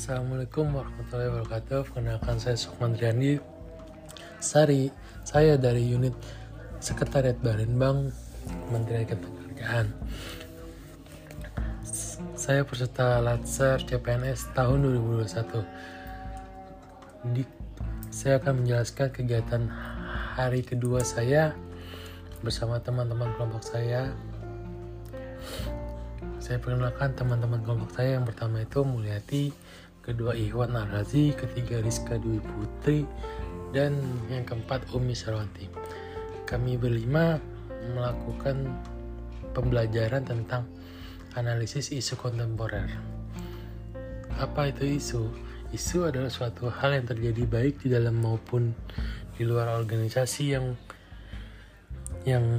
Assalamualaikum warahmatullahi wabarakatuh. Perkenalkan saya Sukman Triandi Sari. Saya dari unit Sekretariat Barenbang Kementerian Ketenagakerjaan. Saya peserta Latsar CPNS tahun 2021. Di, saya akan menjelaskan kegiatan hari kedua saya bersama teman-teman kelompok saya saya perkenalkan teman-teman kelompok saya yang pertama itu Mulyati, kedua Iwan Arhazi, ketiga Rizka Dwi Putri, dan yang keempat Umi Sarwanti. Kami berlima melakukan pembelajaran tentang analisis isu kontemporer. Apa itu isu? Isu adalah suatu hal yang terjadi baik di dalam maupun di luar organisasi yang yang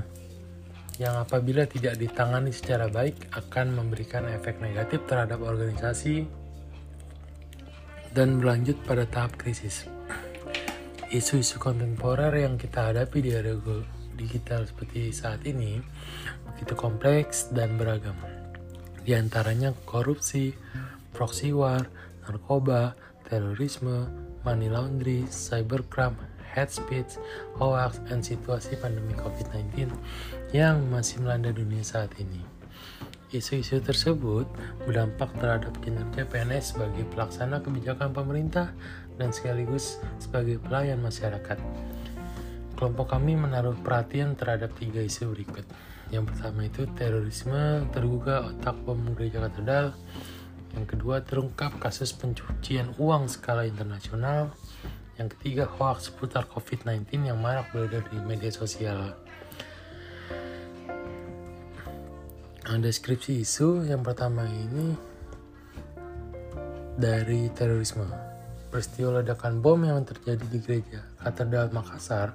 yang apabila tidak ditangani secara baik akan memberikan efek negatif terhadap organisasi dan berlanjut pada tahap krisis. Isu-isu kontemporer yang kita hadapi di era digital seperti saat ini begitu kompleks dan beragam. Di antaranya korupsi, proxy war, narkoba, terorisme, money laundry, cybercrime, hate speech, hoax, dan situasi pandemi COVID-19 yang masih melanda dunia saat ini. Isu-isu tersebut berdampak terhadap kinerja PNS sebagai pelaksana kebijakan pemerintah dan sekaligus sebagai pelayan masyarakat. Kelompok kami menaruh perhatian terhadap tiga isu berikut. Yang pertama itu terorisme tergugah otak bom gereja katedral. Yang kedua terungkap kasus pencucian uang skala internasional. Yang ketiga, hoax seputar COVID-19 yang marak beredar di media sosial. Deskripsi isu yang pertama ini dari terorisme. Peristiwa ledakan bom yang terjadi di gereja Katedral Makassar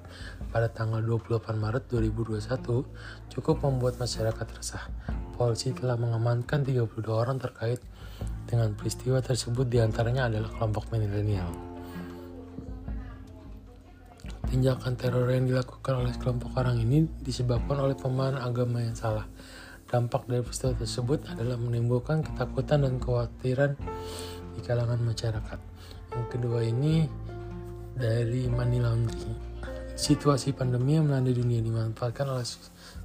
pada tanggal 28 Maret 2021 cukup membuat masyarakat resah. Polisi telah mengamankan 32 orang terkait dengan peristiwa tersebut di antaranya adalah kelompok milenial. Tindakan teror yang dilakukan oleh kelompok orang ini disebabkan oleh pemahaman agama yang salah. Dampak dari peristiwa tersebut adalah menimbulkan ketakutan dan kekhawatiran di kalangan masyarakat. Yang kedua ini dari money laundering. Situasi pandemi yang melanda dunia dimanfaatkan oleh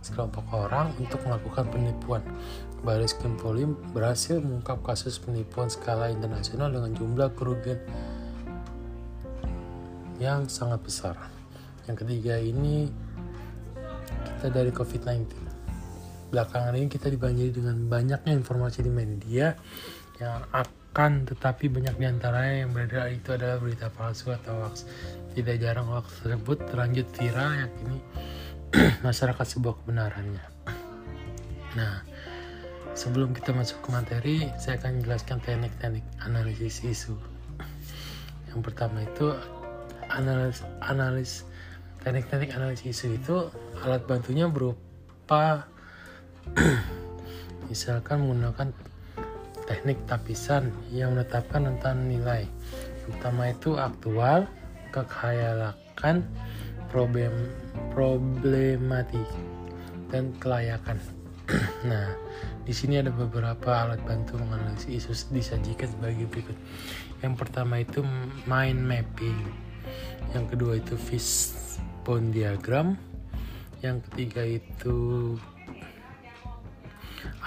sekelompok orang untuk melakukan penipuan. Baris Krim Polri berhasil mengungkap kasus penipuan skala internasional dengan jumlah kerugian yang sangat besar. Yang ketiga ini kita dari COVID-19. Belakangan ini kita dibanjiri dengan banyaknya informasi di media yang akan tetapi banyak di antaranya yang beredar itu adalah berita palsu atau hoax. Tidak jarang hoax tersebut terlanjut viral yakini masyarakat sebuah kebenarannya. Nah, sebelum kita masuk ke materi, saya akan jelaskan teknik-teknik analisis isu. Yang pertama itu analis analis teknik-teknik analisis isu itu alat bantunya berupa misalkan menggunakan teknik tapisan yang menetapkan tentang nilai. Utama itu aktual kekhayalakan problem problematik dan kelayakan. Nah di sini ada beberapa alat bantu menganalisis isu disajikan sebagai berikut. Yang pertama itu mind mapping. Yang kedua itu fishbone diagram. Yang ketiga itu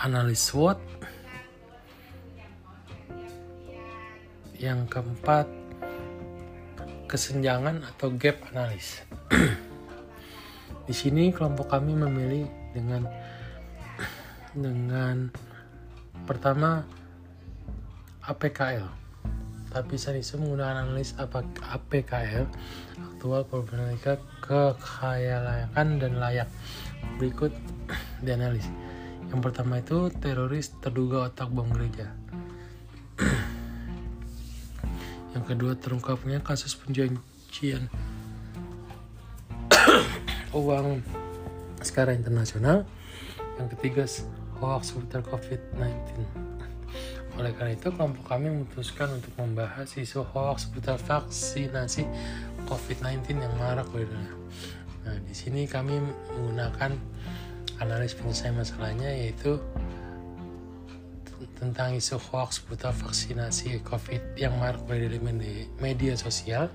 analis SWOT. Yang keempat kesenjangan atau gap analis. Di sini kelompok kami memilih dengan dengan pertama APKL tapi Sanisu menggunakan analis APKL aktual problematika kekhayalakan dan layak. Berikut dianalis yang pertama itu teroris terduga otak bom gereja. Yang kedua terungkapnya kasus pencucian uang skala internasional. Yang ketiga hoax seputar COVID-19 oleh karena itu, kelompok kami memutuskan untuk membahas isu hoax seputar vaksinasi COVID-19 yang marak. Nah, di sini kami menggunakan analis penyelesaian masalahnya yaitu tentang isu hoax seputar vaksinasi COVID yang marak dari media sosial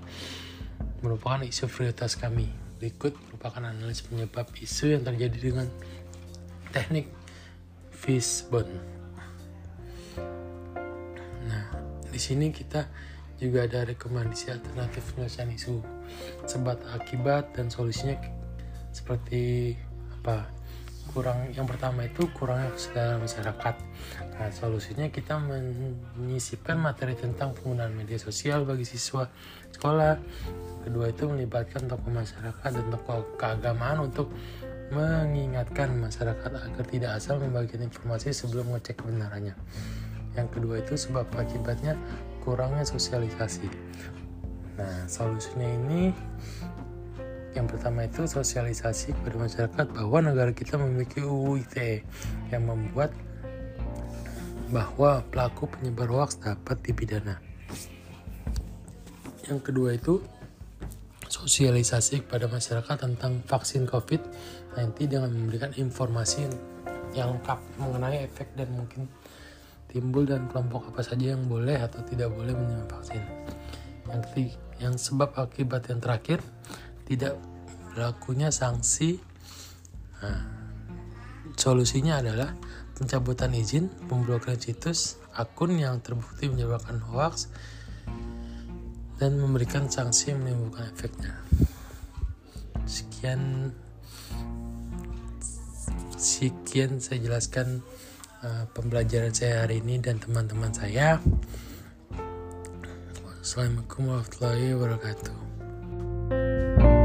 merupakan isu prioritas kami. Berikut merupakan analis penyebab isu yang terjadi dengan teknik fishbone. Nah, di sini kita juga ada rekomendasi alternatif penyelesaian isu sebab akibat dan solusinya seperti apa kurang yang pertama itu kurangnya kesadaran masyarakat. Nah, solusinya kita menyisipkan materi tentang penggunaan media sosial bagi siswa sekolah. Kedua itu melibatkan tokoh masyarakat dan tokoh keagamaan untuk mengingatkan masyarakat agar tidak asal membagikan informasi sebelum mengecek kebenarannya. Yang kedua itu sebab akibatnya kurangnya sosialisasi. Nah, solusinya ini yang pertama itu sosialisasi kepada masyarakat bahwa negara kita memiliki UU ITE yang membuat bahwa pelaku penyebar hoax dapat dipidana. Yang kedua itu sosialisasi kepada masyarakat tentang vaksin COVID-19 dengan memberikan informasi yang lengkap mengenai efek dan mungkin timbul dan kelompok apa saja yang boleh atau tidak boleh menerima vaksin. Yang ketiga, yang sebab akibat yang terakhir tidak berlakunya sanksi. Nah, solusinya adalah pencabutan izin pemblokiran situs akun yang terbukti menyebabkan hoax dan memberikan sanksi yang menimbulkan efeknya. Sekian. Sekian saya jelaskan uh, pembelajaran saya hari ini dan teman-teman saya. Assalamualaikum warahmatullahi wabarakatuh